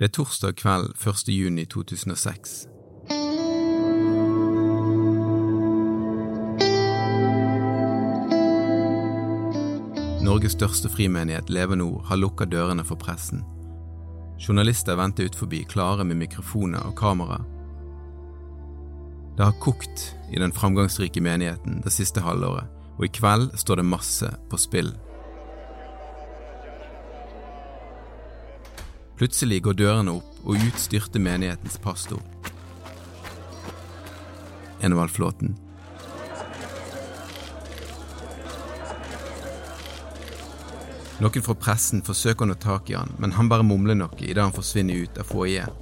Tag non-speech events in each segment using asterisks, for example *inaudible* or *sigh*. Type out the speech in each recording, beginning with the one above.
Det er torsdag kveld 1. juni 2006. Norges største frimenighet, Leve Nord, har lukka dørene for pressen. Journalister venter ut forbi, klare med mikrofoner og kamera. Det har kokt i den framgangsrike menigheten det siste halvåret, og i kveld står det masse på spill. Plutselig går dørene opp, og ut styrter menighetens pastor. Enevald Flåten. Noen fra pressen forsøker å nå tak i han, men han bare mumler noe idet han forsvinner ut av foajeen.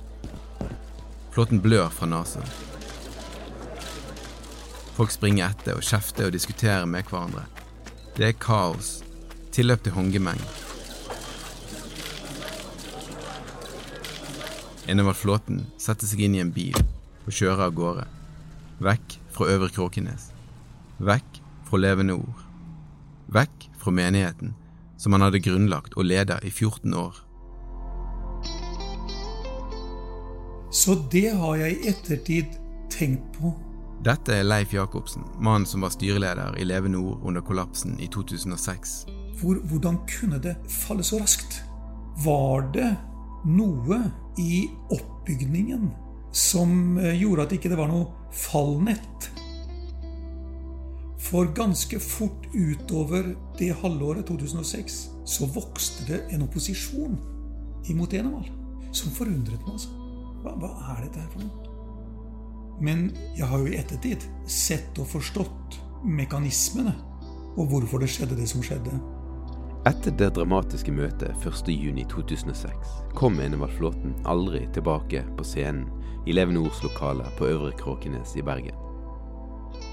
Flåten blør fra nesen. Folk springer etter og kjefter og diskuterer med hverandre. Det er kaos, tilløp til håndgemeng. Enevald Flåten setter seg inn i en bil og kjører av gårde. Vekk fra Øvre Kråkenes. Vekk fra levende ord. Vekk fra menigheten som han hadde grunnlagt og ledet i 14 år. Så det har jeg i ettertid tenkt på. Dette er Leif Jacobsen, mannen som var styreleder i Leve Nord under kollapsen i 2006. Hvor, hvordan kunne det falle så raskt? Var det noe i oppbygningen som eh, gjorde at ikke det var noe fallnett? For ganske fort utover det halvåret 2006 så vokste det en opposisjon imot Enevald som forundret meg. altså. Hva, hva er dette her for noe? Men jeg har jo i ettertid sett og forstått mekanismene og hvorfor det skjedde det som skjedde. Etter det dramatiske møtet 1.6.2006 kom Enevald Flåten aldri tilbake på scenen i Levende Ords lokaler på Øvre Kråkenes i Bergen.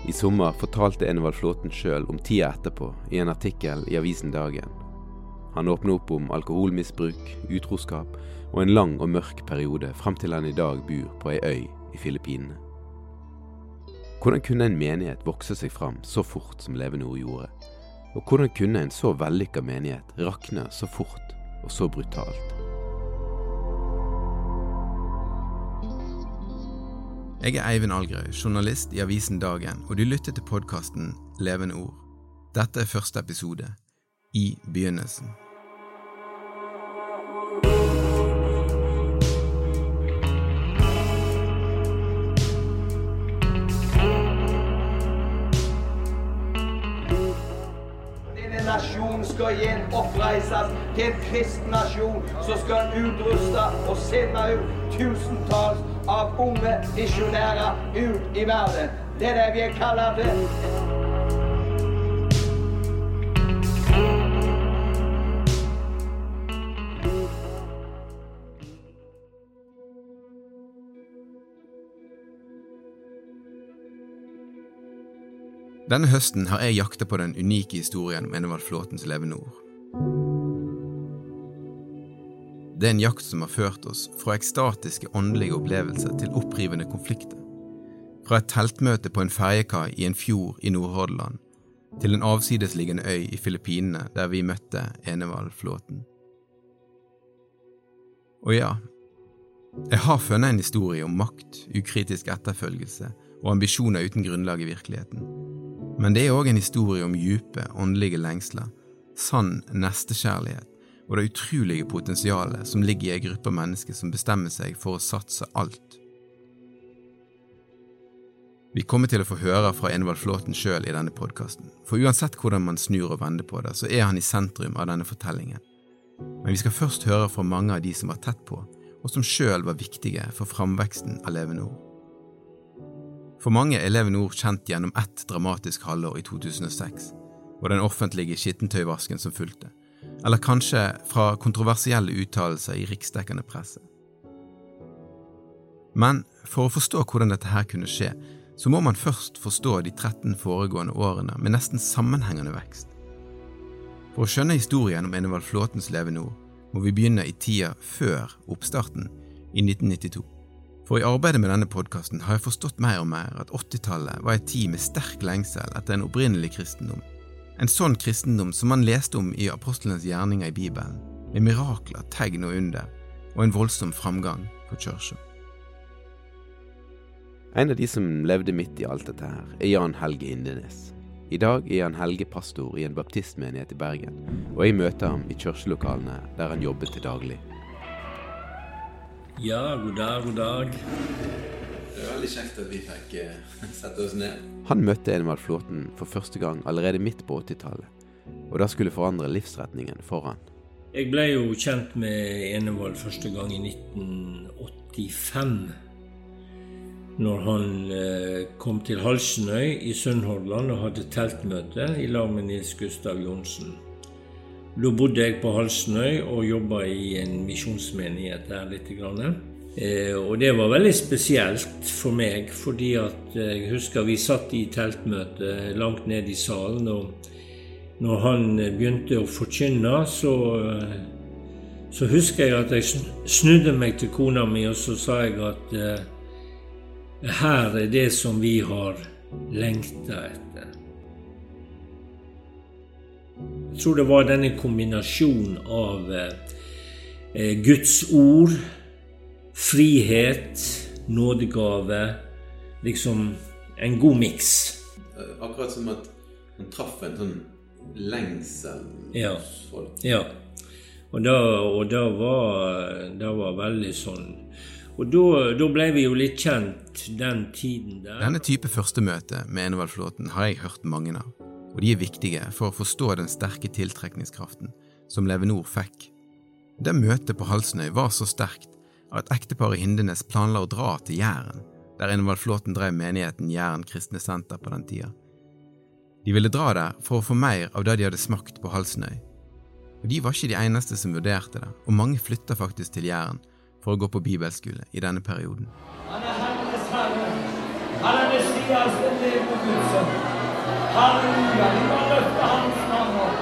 I sommer fortalte Enevald Flåten sjøl om tida etterpå i en artikkel i avisen Dagen. Han åpner opp om alkoholmisbruk, utroskap og en lang og mørk periode frem til han i dag bor på ei øy i Filippinene. Hvordan kunne en menighet vokse seg fram så fort som Levende Ord gjorde? Og hvordan kunne en så vellykka menighet rakne så fort og så brutalt? Jeg er Eivind Algerøy, journalist i avisen Dagen, og du lytter til podkasten Levende ord. Dette er første episode, I begynnelsen. Skal igjen oppreises til en kristen nasjon som skal utruste og sende ut tusentalls av unge misjonærer ut i verden. Det er det vi er kalt til. Denne høsten har jeg jakta på den unike historien om Enevald Flåtens Leve Nord. Det er en jakt som har ført oss fra ekstatiske åndelige opplevelser til opprivende konflikter. Fra et teltmøte på en ferjekai i en fjord i Nordhordland til en avsidesliggende øy i Filippinene der vi møtte Enevald Flåten. Og ja, jeg har funnet en historie om makt, ukritisk etterfølgelse og ambisjoner uten grunnlag i virkeligheten. Men det er òg en historie om djupe, åndelige lengsler, sann nestekjærlighet og det utrolige potensialet som ligger i ei gruppe mennesker som bestemmer seg for å satse alt. Vi kommer til å få høre fra Envald Flåten sjøl i denne podkasten, for uansett hvordan man snur og vender på det, så er han i sentrum av denne fortellingen. Men vi skal først høre fra mange av de som var tett på, og som sjøl var viktige for framveksten av Leve Nord. For mange er Leve Nord kjent gjennom ett dramatisk halvår i 2006, og den offentlige skittentøyvasken som fulgte eller kanskje fra kontroversielle uttalelser i riksdekkende presse. Men for å forstå hvordan dette her kunne skje, så må man først forstå de 13 foregående årene med nesten sammenhengende vekst. For å skjønne historien om Enevald Flåtens Leve Nord, må vi begynne i tida før oppstarten, i 1992. For i arbeidet med denne podkasten har jeg forstått mer og mer at 80-tallet var en tid med sterk lengsel etter en opprinnelig kristendom en sånn kristendom som man leste om i apostlenes gjerninger i Bibelen, med mirakler, tegn og under, og en voldsom framgang for kirka. En av de som levde midt i alt dette her, er Jan Helge Indenes. I dag er Jan Helge pastor i en baptistmenighet i Bergen, og jeg møter ham i kirkelokalene der han jobber til daglig. Ja, god dag, god dag. Det er veldig kjekt at vi fikk uh, *laughs* sette oss ned. Han møtte Enevald Flåten for første gang allerede midt på 80-tallet, og det skulle forandre livsretningen for han. Jeg ble jo kjent med Enevald første gang i 1985. Når han uh, kom til Halsenøy i Sunnhordland og hadde teltmøte i lag med Nils Gustav Johnsen. Da bodde jeg på Halsenøy og jobba i en misjonsmenighet der litt. Eh, og det var veldig spesielt for meg, fordi at eh, jeg husker vi satt i teltmøte langt ned i salen, og når han begynte å forkynne, så, eh, så husker jeg at jeg snudde meg til kona mi, og så sa jeg at eh, her er det som vi har lengta etter. Jeg tror det var denne kombinasjonen av eh, Guds ord frihet, nådegave Liksom en god miks. Akkurat som at han traff en sånn lengsel ja. hos folk. Ja. Og da, og da var det var veldig sånn Og da, da, ble vi jo litt kjent den tiden der. Denne type første møte med Enevald Flåten har jeg hørt mange av, og de er viktige for å forstå den sterke tiltrekningskraften som Levenor fikk. Det møtet på Halsnøy var så sterkt at ekteparet Hindenes planla å dra til Jæren, der Enevald Flåten drev menigheten Jæren kristne senter på den tida. De ville dra der for å få mer av det de hadde smakt på Halsnøy. Og De var ikke de eneste som vurderte det, og mange flytta faktisk til Jæren for å gå på bibelskole i denne perioden. Han er Herrenes Herre. Han er Messias, den levende Guds. Halleluja. Vi må løfte Hans navn.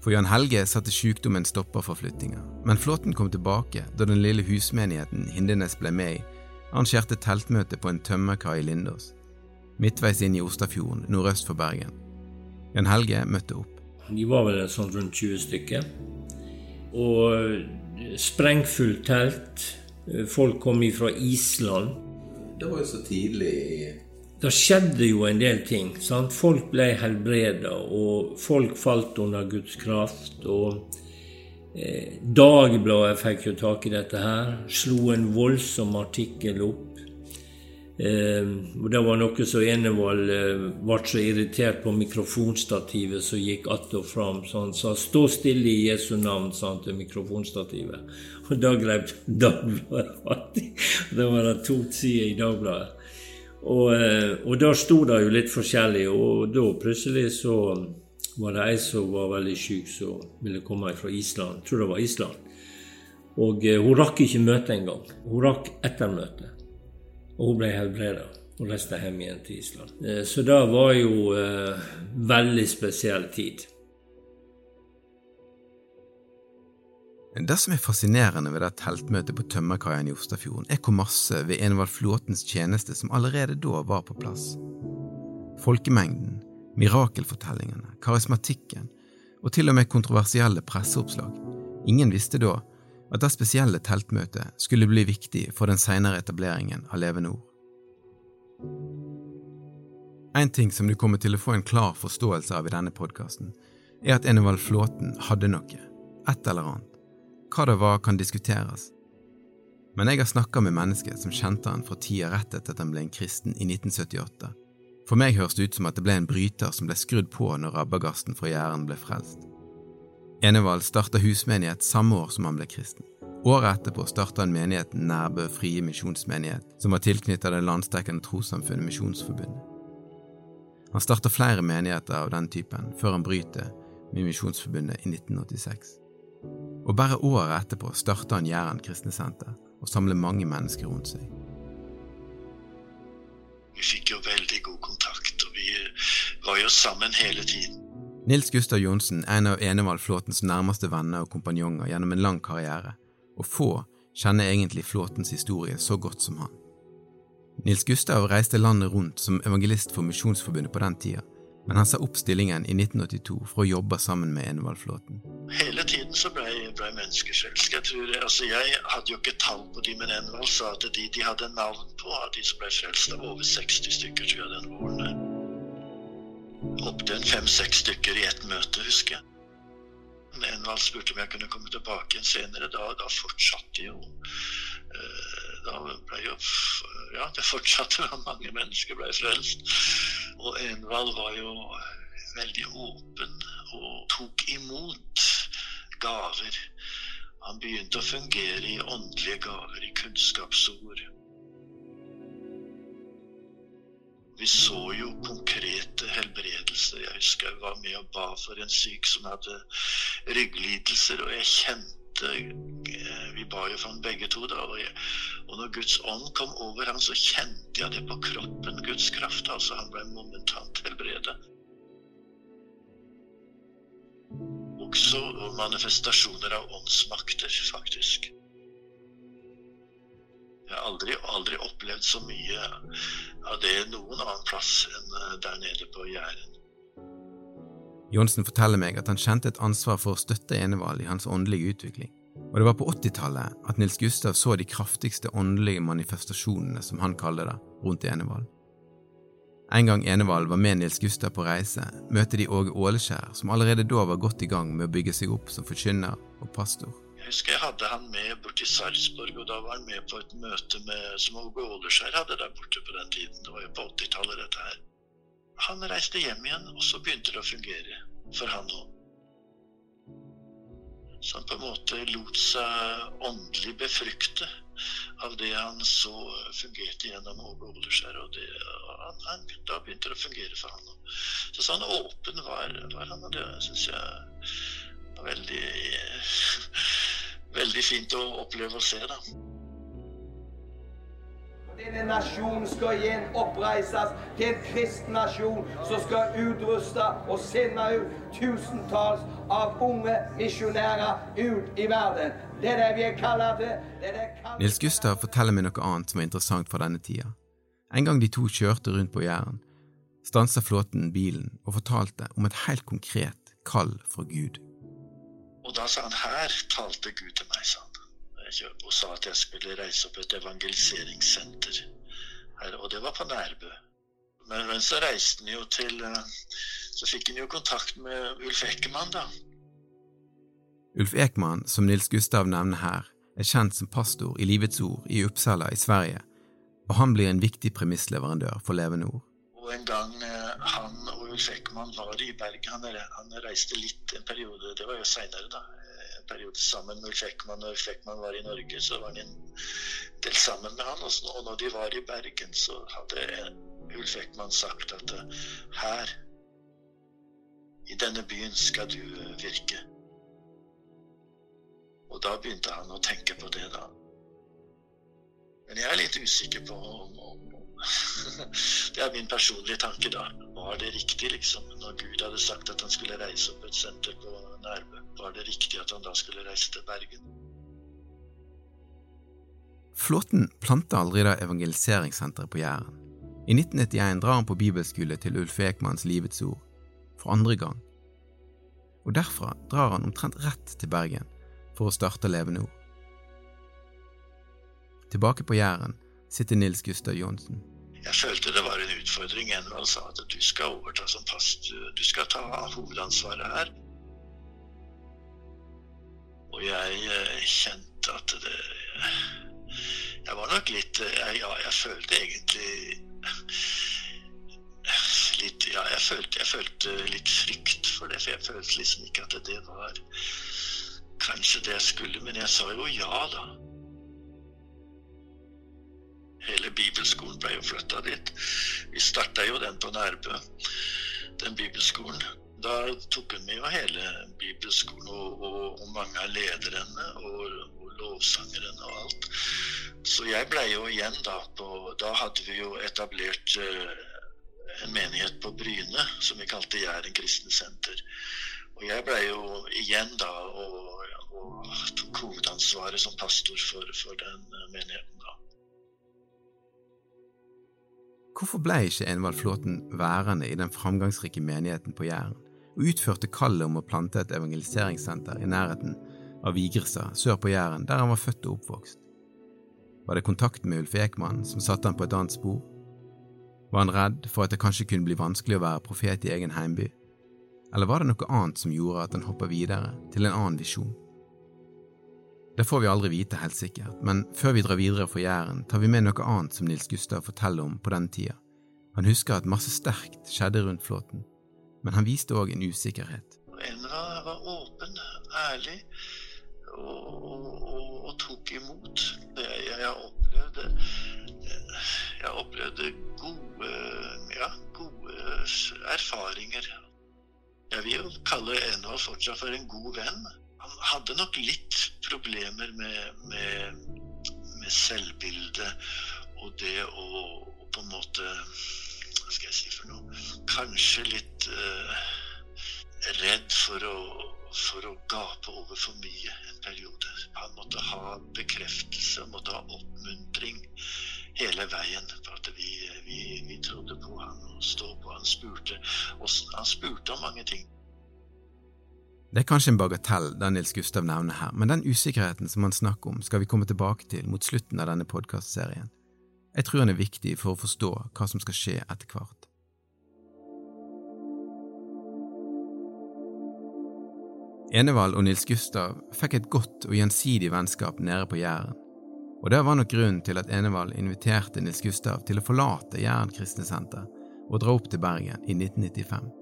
For Jan Helge satte sykdommen stopper for flyttinga, men Flåten kom tilbake da den lille husmenigheten Hindenes ble med i, arrangerte teltmøte på en tømmerkai i Lindås, midtveis inn i Ostafjorden nordøst for Bergen. Jan Helge møtte opp. De var vel sånn rundt 20 stykker. Og sprengfullt telt. Folk kom ifra Island. Det var jo så tidlig i det skjedde jo en del ting. Sant? Folk ble helbreda, og folk falt under Guds kraft. og eh, Dagbladet fikk jo tak i dette her, slo en voldsom artikkel opp. Eh, Det var noe som Enevold eh, ble så irritert på mikrofonstativet som gikk att og fram. Så han sa 'stå stille i Jesu navn', sa til mikrofonstativet. Og da grep *laughs* Dagbladet fatt i. Det var det to sider i Dagbladet. Og, eh, og da sto det jo litt forskjellig, og da plutselig så var det ei som var veldig syk, som ville komme fra Island. Jeg tror det var Island. Og eh, hun rakk ikke møtet engang. Hun rakk ettermøtet. Og hun ble helbreda og reiste hjem igjen til Island. Eh, så det var jo eh, veldig spesiell tid. Det som er fascinerende ved det teltmøtet på tømmerkaien i Ostafjorden, er hvor masse ved Envald Flåtens tjeneste som allerede da var på plass. Folkemengden, mirakelfortellingene, karismatikken og til og med kontroversielle presseoppslag. Ingen visste da at det spesielle teltmøtet skulle bli viktig for den senere etableringen av Leve Nord. En ting som du kommer til å få en klar forståelse av i denne podkasten, er at Enevald Flåten hadde noe, et eller annet. Hva det var, kan diskuteres. Men jeg har snakka med mennesker som kjente han fra tida rett etter at han ble en kristen i 1978. For meg høres det ut som at det ble en bryter som ble skrudd på når rabagasten fra Jæren ble frelst. Enevald starta husmenighet samme år som han ble kristen. Året etterpå starta han menigheten Nærbø Frie Misjonsmenighet, som var tilknyttet det landsdekkende trossamfunnet Misjonsforbundet. Han starta flere menigheter av den typen før han bryter med Misjonsforbundet i 1986. Og bare året etterpå starta han Jæren kristne senter og samler mange mennesker rundt seg. Vi fikk jo veldig god kontakt, og vi var jo sammen hele tiden. Nils Gustav Johnsen er en av Enevald Flåtens nærmeste venner og kompanjonger gjennom en lang karriere, og få kjenner egentlig Flåtens historie så godt som han. Nils Gustav reiste landet rundt som evangelist for Misjonsforbundet på den tida, men han sa opp stillingen i 1982 for å jobbe sammen med Enevald-flåten. Hele tiden så ble, ble menneskeselsk. Jeg, tror, altså jeg hadde jo ikke tall på de, men Enevald sa at de de hadde navn på av de som ble frelst, det var over 60 stykker, tror jeg, den våren der. Opptil fem-seks stykker i ett møte, husker jeg. Men Envald spurte om jeg kunne komme tilbake igjen senere. Da, da fortsatte jo eh, Da ble jo Ja, det fortsatte *laughs* at mange mennesker ble frelst. Og Envald var jo veldig åpen og tok imot gaver. Han begynte å fungere i åndelige gaver, i kunnskapsord. Vi så jo konkrete helbredelser. Jeg husker jeg var med og ba for en syk som hadde rygglidelser, og jeg kjente eh, Vi ba jo for ham begge to, da. Og, jeg, og når Guds ånd kom over ham, så kjente jeg det på kroppen, Guds kraft. Altså, han ble momentant helbredet. Også manifestasjoner av åndsmakter, faktisk. Jeg har aldri, aldri opplevd så mye av det noen annen plass enn eh, der nede på Jæren. Johnsen forteller meg at han kjente et ansvar for å støtte Enevald i hans åndelige utvikling, og det var på 80-tallet at Nils Gustav så de kraftigste åndelige manifestasjonene, som han kaller det, rundt Enevald. En gang Enevald var med Nils Gustav på reise, møter de Åge Åleskjær, som allerede da var godt i gang med å bygge seg opp som forkynner og pastor. Jeg husker jeg hadde han med bort til Sarpsborg, og da var han med på et møte med, som Åge Åleskjær hadde der borte på den tiden. Det var jo på 80-tallet, dette her. Han reiste hjem igjen, og så begynte det å fungere for han òg. Så han på en måte lot seg åndelig befrukte av det han så fungerte gjennom Åge Oleskjær. Og det, han, han, da begynte det å fungere for han òg. Så sånn åpen var, var han, og det syns jeg var veldig *laughs* Veldig fint å oppleve og se, da. Denne nasjonen skal igjen oppreises til en kristen nasjon som skal utruste og sende ut tusentalls av unge misjonærer ut i verden. Det er det vi er kalt til. Det er det kallet... Nils Gustav forteller meg noe annet som er interessant fra denne tida. En gang de to kjørte rundt på Jæren, stansa flåten bilen og fortalte om et helt konkret kall fra Gud. Og da sa han her talte Gud til meg, sa han. Og sa at jeg skulle reise opp et evangeliseringssenter her. Og det var på Nærbø. Men, men så reiste han jo til eh, Så fikk han jo kontakt med Ulf Ekman, da. Ulf Ekman, som Nils Gustav nevner her, er kjent som pastor i Livets Ord i Uppsala i Sverige, og han blir en viktig premissleverandør for Levende Ord. Og en gang eh, han og Ulf Ekman var i Bergen, han reiste litt en periode, det var jo seinere, da. Periode sammen med Ulf Ekman. Når Ulf Ekman var i Norge, så var han en del sammen med han. Og når de var i Bergen, så hadde Ulf Ekman sagt at her, i denne byen, skal du eh, virke. Og da begynte han å tenke på det, da. Men jeg er litt usikker på om, om *laughs* Det er min personlige tanke, da. Var det riktig, liksom? Når Gud hadde sagt at han skulle reise opp et senter på Nærbø, var det riktig at han da skulle reise til Bergen? Flåten planta aldri da evangeliseringssenteret på Jæren. I 1991 drar han på bibelskole til Ulf Ekmanns Livets Ord, for andre gang. Og derfra drar han omtrent rett til Bergen for å starte Levende Ord. Tilbake på Jæren sitter Nils Gustav Johnsen. Jeg følte det var utfordring. Envald altså, sa at du skal overta som past, du skal ta hovedansvaret her. Og jeg eh, kjente at det Jeg var nok litt jeg, Ja, jeg følte egentlig litt Ja, jeg følte, jeg følte litt frykt for det, for jeg følte liksom ikke at det var kanskje det jeg skulle. Men jeg sa jo ja, da. Hele bibelskolen ble jo flytta dit. Vi starta jo den på Nærbø, den bibelskolen. Da tok hun med jo hele bibelskolen og, og, og mange av lederne og, og lovsangerne og alt. Så jeg ble jo igjen da på Da hadde vi jo etablert uh, en menighet på Bryne som vi kalte Jæren kristne senter. Og jeg ble jo igjen da og, og tok hovedansvaret som pastor for, for den menigheten da. Hvorfor ble ikke Envald Flåten værende i den framgangsrike menigheten på Jæren, og utførte kallet om å plante et evangeliseringssenter i nærheten av Vigrestad sør på Jæren, der han var født og oppvokst? Var det kontakten med Ulf Ekman som satte han på et annet spor? Var han redd for at det kanskje kunne bli vanskelig å være profet i egen heimby? Eller var det noe annet som gjorde at han hoppa videre til en annen visjon? Det får vi aldri vite helt sikkert, men før vi drar videre fra Jæren, tar vi med noe annet som Nils Gustav forteller om på den tida. Han husker at masse sterkt skjedde rundt flåten, men han viste òg en usikkerhet. Enra var åpen, ærlig og, og, og tok imot. Jeg, jeg, opplevde Jeg opplevde gode, ja, gode erfaringer. Jeg vil jo kalle Envald fortsatt for en god venn han hadde nok litt problemer med, med, med selvbildet og det å, på en måte Hva skal jeg si for noe? Kanskje litt uh, redd for å, for å gape over for mye en periode. Han måtte ha bekreftelse, måtte ha oppmuntring hele veien. For at vi, vi, vi trodde på han og stå på. Han spurte, han spurte om mange ting. Det er kanskje en bagatell, det Nils Gustav nevner her, men den usikkerheten som han snakker om, skal vi komme tilbake til mot slutten av denne podkastserien. Jeg tror han er viktig for å forstå hva som skal skje etter hvert. Enevald og Nils Gustav fikk et godt og gjensidig vennskap nede på Jæren, og det var nok grunnen til at Enevald inviterte Nils Gustav til å forlate Jæren kristne senter og dra opp til Bergen i 1995.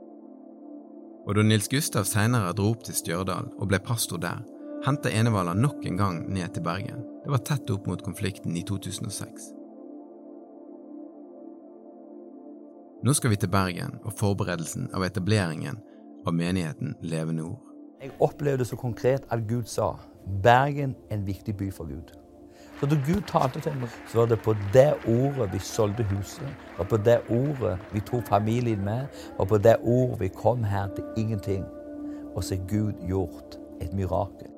Og da Nils Gustav senere dro opp til Stjørdal og ble pastor der, hentet Enevala nok en gang ned til Bergen. Det var tett opp mot konflikten i 2006. Nå skal vi til Bergen og forberedelsen av etableringen av menigheten Levende Ord. Jeg opplevde så konkret at Gud sa Bergen er en viktig by for Gud. Så da Gud talte til meg, så var det på det ordet vi solgte huset. Og på det ordet vi tok familien med. Og på det ordet vi kom her til ingenting. Og så har Gud gjort et mirakel.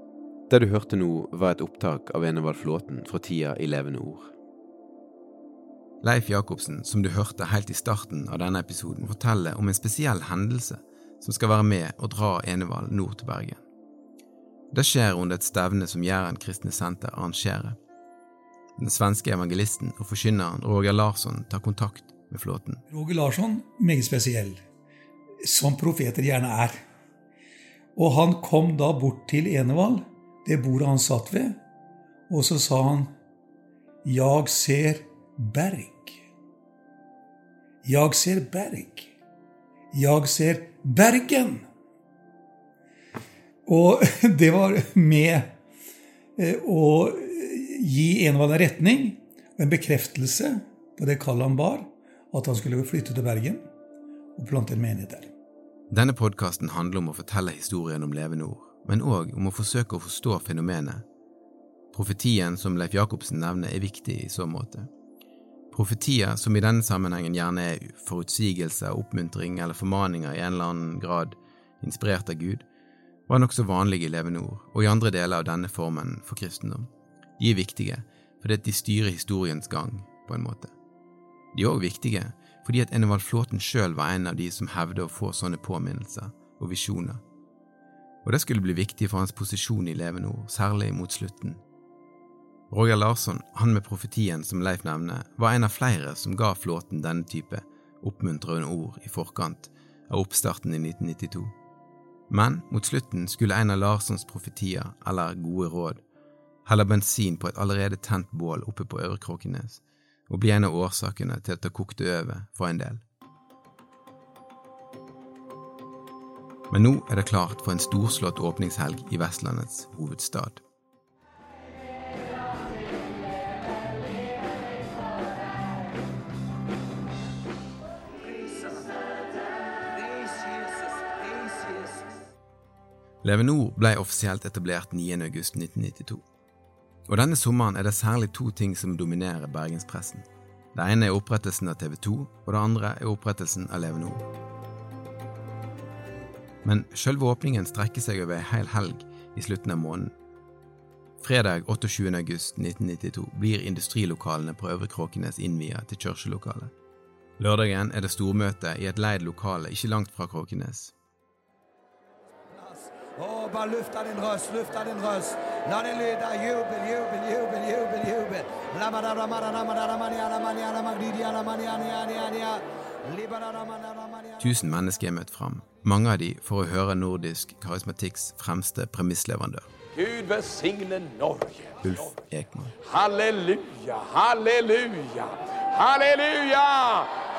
Det du hørte nå, var et opptak av Enevald Flåten fra tida i Levende Ord. Leif Jacobsen, som du hørte helt i starten av denne episoden, forteller om en spesiell hendelse som skal være med å dra Enevald nord til Bergen. Det skjer under et stevne som Jæren kristne senter arrangerer. Den svenske evangelisten og forkynneren Roger Larsson tar kontakt med flåten. Roger Larsson, meget spesiell, som profeter gjerne er. Og han kom da bort til Enevald, det bordet han satt ved, og så sa han Jeg ser berg. Jeg ser berg. Jeg ser Bergen. Og *laughs* det var med eh, å gi en retning og en bekreftelse på det kallet han bar, at han skulle flytte til Bergen og plante en menighet der. Denne podkasten handler om å fortelle historien om levende ord, men òg om å forsøke å forstå fenomenet. Profetien som Leif Jacobsen nevner, er viktig i så måte. Profetier som i denne sammenhengen gjerne er forutsigelser, oppmuntring eller formaninger i en eller annen grad inspirert av Gud, var nokså vanlige i levende ord, og i andre deler av denne formen for kristendom. De er viktige fordi de styrer historiens gang, på en måte. De er òg viktige fordi at Enevald Flåten sjøl var en av de som hevde å få sånne påminnelser og visjoner. Og det skulle bli viktig for hans posisjon i Levende Ord, særlig mot slutten. Roger Larsson, han med profetien som Leif nevner, var en av flere som ga Flåten denne type oppmuntrende ord i forkant av oppstarten i 1992. Men mot slutten skulle en av Larssons profetier, eller gode råd, helle bensin på et allerede tent bål oppe på Øvre Kråkenes, og blir en av årsakene til at det kokte over for en del. Men nå er det klart for en storslått åpningshelg i Vestlandets hovedstad. Levenor ble offisielt etablert 9.8.1992. Og denne sommeren er det særlig to ting som dominerer bergenspressen. Det ene er opprettelsen av TV 2, og det andre er opprettelsen av Leve Nord. Men selve åpningen strekker seg over ei hel helg i slutten av måneden. Fredag 28. august 1992 blir industrilokalene på Øvre Kråkenes innvia til kirkelokalet. Lørdagen er det stormøte i et leid lokale ikke langt fra Kråkenes. Å, bare lufta din røst, lufta din røst. La det lyde jubel, jubel, jubel, jubel, jubel. Tusen mennesker er møtt fram, mange av de for å høre nordisk karismatikks fremste premissleverandør. Gud velsigne Norge. Ulf Ekman. Halleluja, halleluja, halleluja,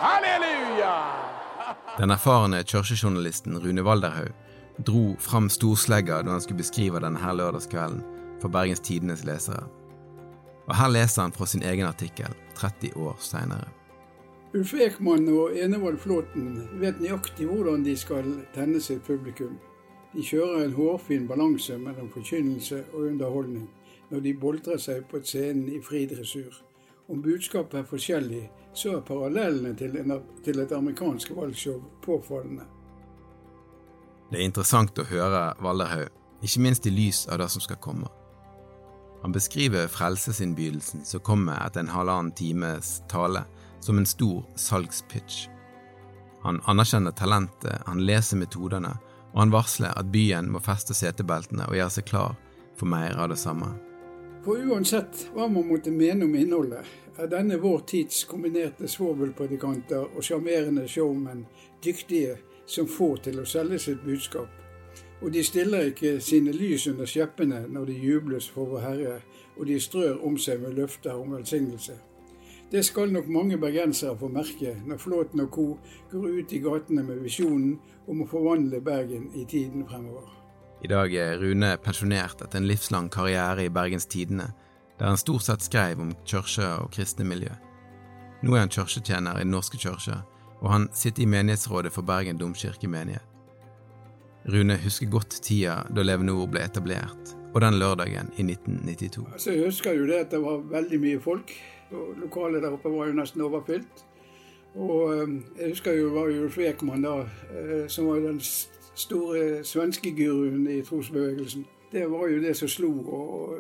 halleluja! Den erfarne kirkejournalisten Rune Walderhaug dro fram storslegga da han skulle beskrive denne lørdagskvelden for Bergens Tidendes lesere. Og her leser han fra sin egen artikkel 30 år seinere. Ulf Ekman og Enevold Flåten vet nøyaktig hvordan de skal tenne sitt publikum. De kjører en hårfin balanse mellom forkynnelse og underholdning når de boltrer seg på scenen i fri dressur. Om budskapet er forskjellig, så er parallellene til, en, til et amerikansk valgshow påfallende. Det er interessant å høre Valderhaug, ikke minst i lys av det som skal komme. Han beskriver frelsesinnbydelsen som kommer etter en halvannen times tale, som en stor salgspitch. Han anerkjenner talentet, han leser metodene, og han varsler at byen må feste setebeltene og gjøre seg klar for mer av det samme. For uansett hva man måtte mene om innholdet, er denne vår tids kombinerte svovelpredikanter og sjarmerende showmenn dyktige som får til å selge sitt budskap. Og de stiller ikke sine lys under skjeppene når de jubles for Vår Herre, og de strør om seg med løfter om velsignelse. Det skal nok mange bergensere få merke når Flåten og co. går ut i gatene med visjonen om å forvandle Bergen i tiden fremover. I dag er Rune pensjonert etter en livslang karriere i Bergens Tidende, der han stort sett skrev om kirke og kristne miljø. Nå er han kirketjener i Den norske kirke, og han sitter i menighetsrådet for Bergen domkirkemenighet. Rune husker godt tida da Leve Nord ble etablert, og den lørdagen i 1992. Altså, jeg husker jo det at det var veldig mye folk. og Lokalet der oppe var jo nesten overfylt. Og ehm, jeg husker jo var jo Ulf Ekman da, eh, som var den store svenske guruen i trosbevegelsen. Det var jo det som slo. og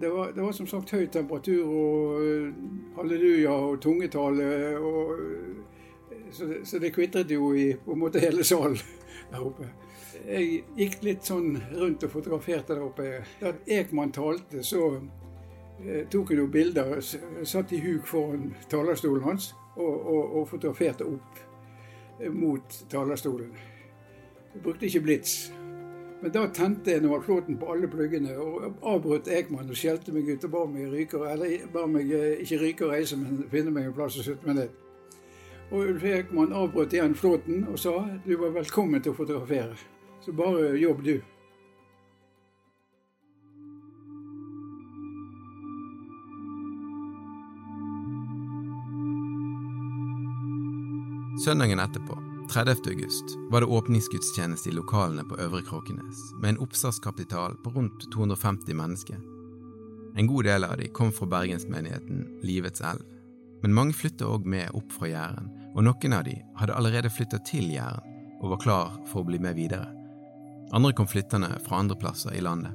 Det var, det var som sagt høy temperatur og eh, halleluja og tungetale. og så så det kvitret jo i på en måte hele salen der oppe. Jeg gikk litt sånn rundt og fotograferte der oppe. Da Ekman talte, så eh, tok jeg noen bilder. Satt i huk foran talerstolen hans og, og, og fotograferte opp eh, mot talerstolen. Jeg brukte ikke blits. Men da tente jeg Noah Flåten på alle pluggene og avbrøt Ekman og skjelte meg ut og ba meg ryke, eller ba meg eh, ikke ryke og reise, men finne meg en plass å slutte med ned. Og Ulf Ekman avbrøt igjen Flåten og sa du var velkommen til å fotografere. Så bare jobb, du. Søndagen etterpå, 30. august, var det åpningsgudstjeneste i lokalene på Øvre Kråkenes, med en oppstartskapital på rundt 250 mennesker. En god del av de kom fra bergensmenigheten Livets elv, men mange flytta òg med opp fra Jæren, og noen av de hadde allerede flytta til Jæren og var klar for å bli med videre. Andre kom flyttende fra andre plasser i landet.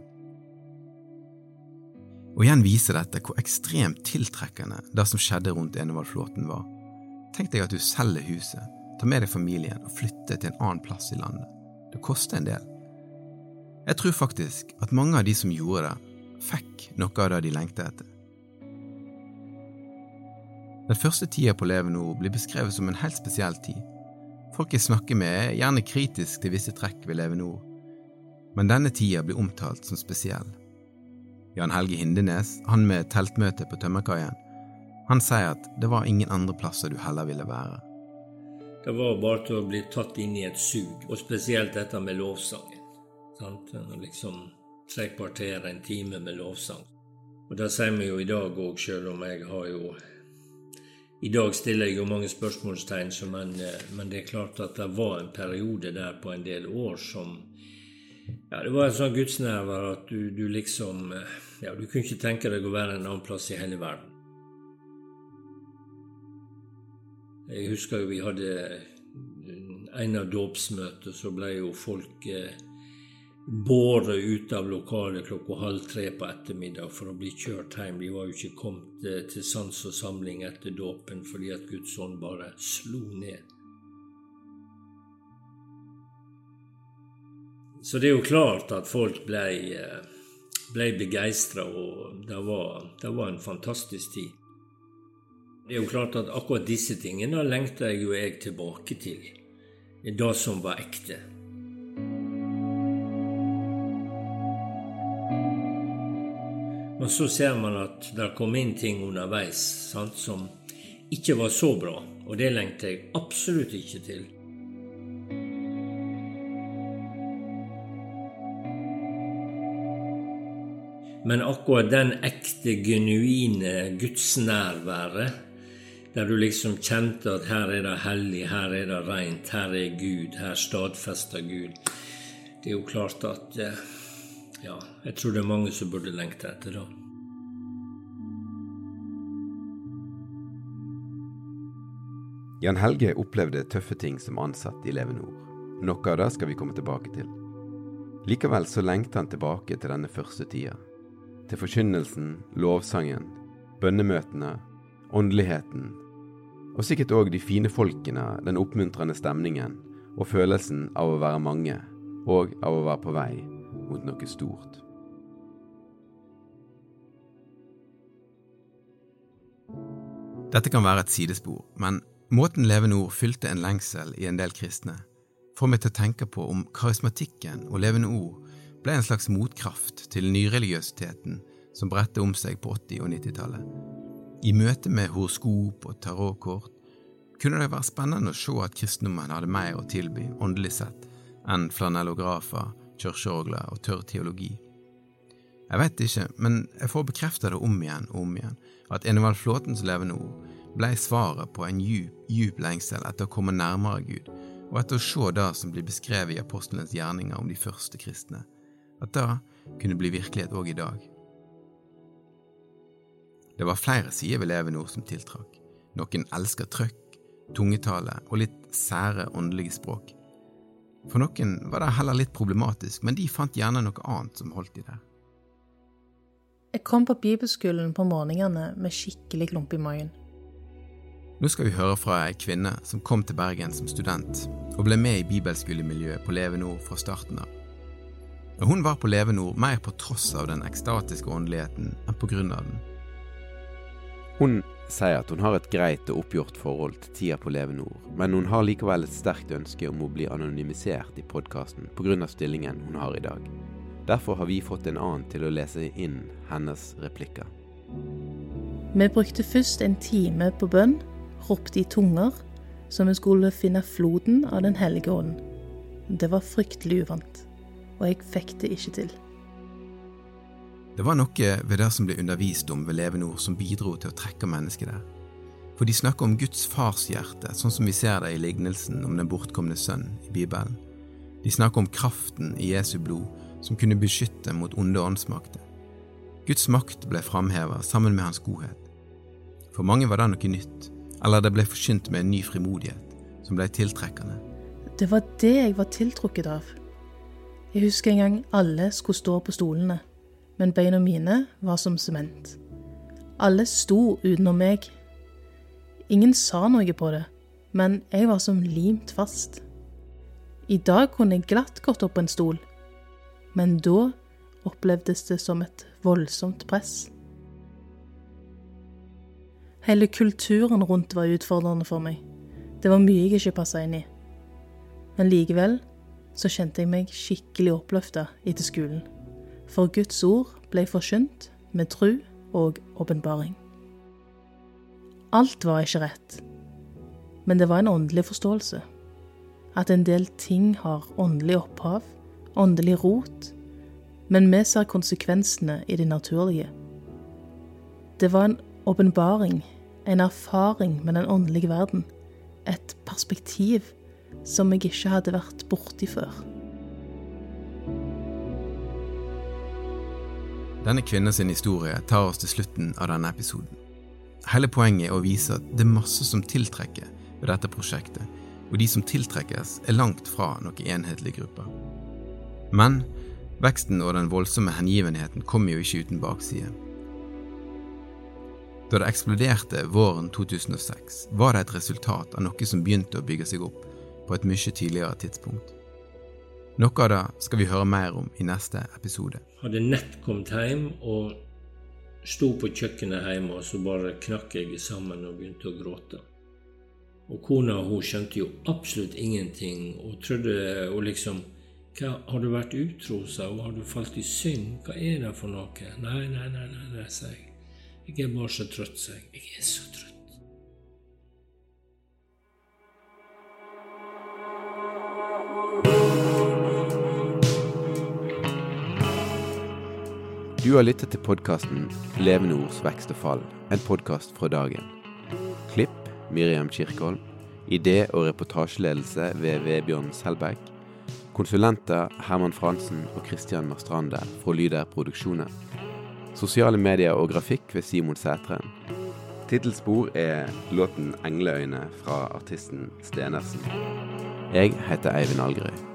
Og igjen viser dette hvor ekstremt tiltrekkende det som skjedde rundt Enevaldflåten var. Tenk deg at du selger huset, tar med deg familien og flytter til en annen plass i landet. Det koster en del. Jeg tror faktisk at mange av de som gjorde det, fikk noe av det de lengtet etter. Den første tida på Levenor blir beskrevet som en helt spesiell tid. Folk jeg snakker med, er gjerne kritisk til visse trekk ved Levenor, men denne tida blir omtalt som spesiell. Jan Helge Hindenes, han med teltmøte på tømmerkaien, han sier at det var ingen andre plasser du heller ville være. Det var bare til å bli tatt inn i et sug, og spesielt dette med lovsangen. Sant? Liksom tre kvarter, en time med lovsang. Og det sier vi jo i dag òg, sjøl om jeg har jo I dag stiller jeg jo mange spørsmålstegn, men, eh, men, det er klart at det var en periode der på en del år som ja, Det var en sånn gudsnerver at du, du liksom eh, Ja, du kunne ikke tenke deg å være en annen plass i hele verden. Jeg husker jo vi hadde en av dåpsmøtene, så ble jo folk eh, båret ut av lokalet klokka halv tre på ettermiddag for å bli kjørt hjem. De var jo ikke kommet eh, til sans og samling etter dåpen fordi at Guds ånd bare slo ned. Så det er jo klart at folk ble, eh, begeistra, og det var, det var en fantastisk tid. Det er jo klart at akkurat disse tingene lengta jeg jo jeg tilbake til. Det som var ekte. Men så ser man at det kom inn ting underveis sant, som ikke var så bra. Og det lengter jeg absolutt ikke til. Men akkurat den ekte, genuine gudsnærværet der du liksom kjente at her er det hellig, her er det rent, her er Gud, her stadfester Gud. Det er jo klart at eh, Ja, jeg tror det er mange som burde lengte etter det. Jan Helge opplevde tøffe ting som ansatt i Levenor. Noe av det skal vi komme tilbake til. Likevel så lengter han tilbake til denne første tida. Til forkynnelsen, lovsangen, bønnemøtene åndeligheten, og sikkert òg de fine folkene, den oppmuntrende stemningen og følelsen av å være mange, og av å være på vei mot noe stort. Dette kan være et sidespor, men måten Levende Ord fylte en lengsel i en del kristne, får meg til å tenke på om karismatikken og Levende Ord ble en slags motkraft til nyreligiøsiteten som bredte om seg på 80- og 90-tallet, i møte med horoskop og tarotkort kunne det være spennende å se at kristendommen hadde mer å tilby åndelig sett enn flanellografer, kirkeorgler og tørr teologi. Jeg vet ikke, men jeg får bekreftet det om igjen og om igjen, at Enevald Flåtens levende ord ble svaret på en djup, djup lengsel etter å komme nærmere Gud, og etter å se det som blir beskrevet i apostelens gjerninger om de første kristne, at det kunne bli virkelighet òg i dag. Det var flere sider ved levende ord som tiltrakk. Noen elsker trøkk, tungetale og litt sære åndelige språk. For noen var det heller litt problematisk, men de fant gjerne noe annet som holdt de der. Jeg kom på bibelskolen på morgenene med skikkelig klump i magen. Nå skal vi høre fra ei kvinne som kom til Bergen som student, og ble med i bibelskolemiljøet på Levenord fra starten av. Og hun var på Levenord mer på tross av den ekstatiske åndeligheten enn på grunn av den. Hun sier at hun har et greit og oppgjort forhold til tida på Leve Nord, men hun har likevel et sterkt ønske om å bli anonymisert i podkasten pga. stillingen hun har i dag. Derfor har vi fått en annen til å lese inn hennes replikker. Vi brukte først en time på bønn, ropte i tunger, så vi skulle finne floden av Den hellige ånd. Det var fryktelig uvant, og jeg fikk det ikke til. Det var noe ved det som ble undervist om ved Levenord som bidro til å trekke mennesket der. For de snakker om Guds farshjerte, sånn som vi ser det i lignelsen om den bortkomne sønn i Bibelen. De snakker om kraften i Jesu blod som kunne beskytte mot onde åndsmakter. Guds makt ble framheva sammen med hans godhet. For mange var det noe nytt, eller det ble forkynt med en ny frimodighet som ble tiltrekkende. Det var det jeg var tiltrukket av. Jeg husker en gang alle skulle stå på stolene men beina mine var som sement. Alle sto utenom meg. Ingen sa noe på det, men jeg var som limt fast. I dag kunne jeg glatt gått opp på en stol, men da opplevdes det som et voldsomt press. Hele kulturen rundt var utfordrende for meg. Det var mye jeg ikke passa inn i. Men likevel så kjente jeg meg skikkelig oppløfta etter skolen. For Guds ord ble forkynt med tru og åpenbaring. Alt var ikke rett, men det var en åndelig forståelse. At en del ting har åndelig opphav, åndelig rot, men vi ser konsekvensene i det naturlige. Det var en åpenbaring, en erfaring med den åndelige verden, et perspektiv som jeg ikke hadde vært borti før. Denne kvinnens historie tar oss til slutten av denne episoden. Hele poenget er å vise at det er masse som tiltrekker ved dette prosjektet, og de som tiltrekkes, er langt fra noen enhetlige grupper. Men veksten og den voldsomme hengivenheten kommer jo ikke uten bakside. Da det eksploderte våren 2006, var det et resultat av noe som begynte å bygge seg opp på et mye tidligere tidspunkt. Noe av det skal vi høre mer om i neste episode. Hadde nett kommet hjem og sto på kjøkkenet hjemme, og så bare knakk jeg sammen og begynte å gråte. Og kona hun skjønte jo absolutt ingenting og trodde og liksom hva, Har du vært utro, sa hun. Har du falt i synd? Hva er det for noe? Nei, nei, nei, nei, nei sa jeg. Jeg er bare så trøtt, sa jeg. Jeg er så trøtt. Du har lyttet til podkasten Levende ords vekst og fall, en podkast fra dagen. Klipp Miriam Kirkholm. Idé- og reportasjeledelse ved Vebjørn Selbekk. Konsulenter Herman Fransen og Christian Marstrande fra Lyder Produksjoner. Sosiale medier og grafikk ved Simon Sætren. Tittelspor er låten 'Engleøyne' fra artisten Stenersen. Jeg heter Eivind Algerøy.